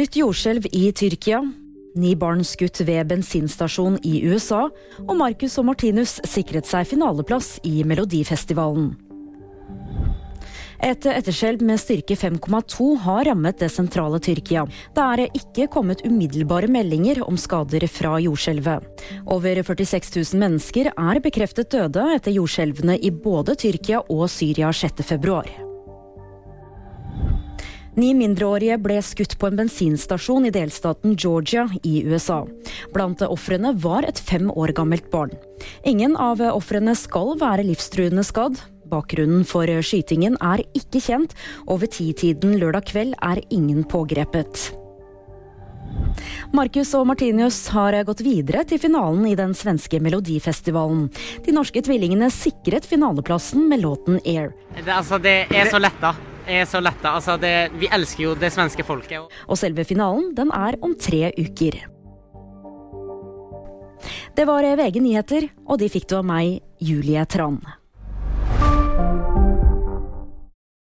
Nytt jordskjelv i Tyrkia. Ni barn skutt ved bensinstasjon i USA. Og Marcus og Martinus sikret seg finaleplass i Melodifestivalen. Et etterskjelv med styrke 5,2 har rammet det sentrale Tyrkia. Det er ikke kommet umiddelbare meldinger om skader fra jordskjelvet. Over 46 000 mennesker er bekreftet døde etter jordskjelvene i både Tyrkia og Syria 6.2. Ni mindreårige ble skutt på en bensinstasjon i delstaten Georgia i USA. Blant ofrene var et fem år gammelt barn. Ingen av ofrene skal være livstruende skadd. Bakgrunnen for skytingen er ikke kjent, og ved titiden lørdag kveld er ingen pågrepet. Marcus og Martinius har gått videre til finalen i den svenske Melodifestivalen. De norske tvillingene sikret finaleplassen med låten 'Air'. Det, altså, det er så letta. Er så letta. Altså, vi elsker jo det svenske folket. Og selve finalen den er om tre uker. Det var VG nyheter, og de fikk du av meg, Julie Tran.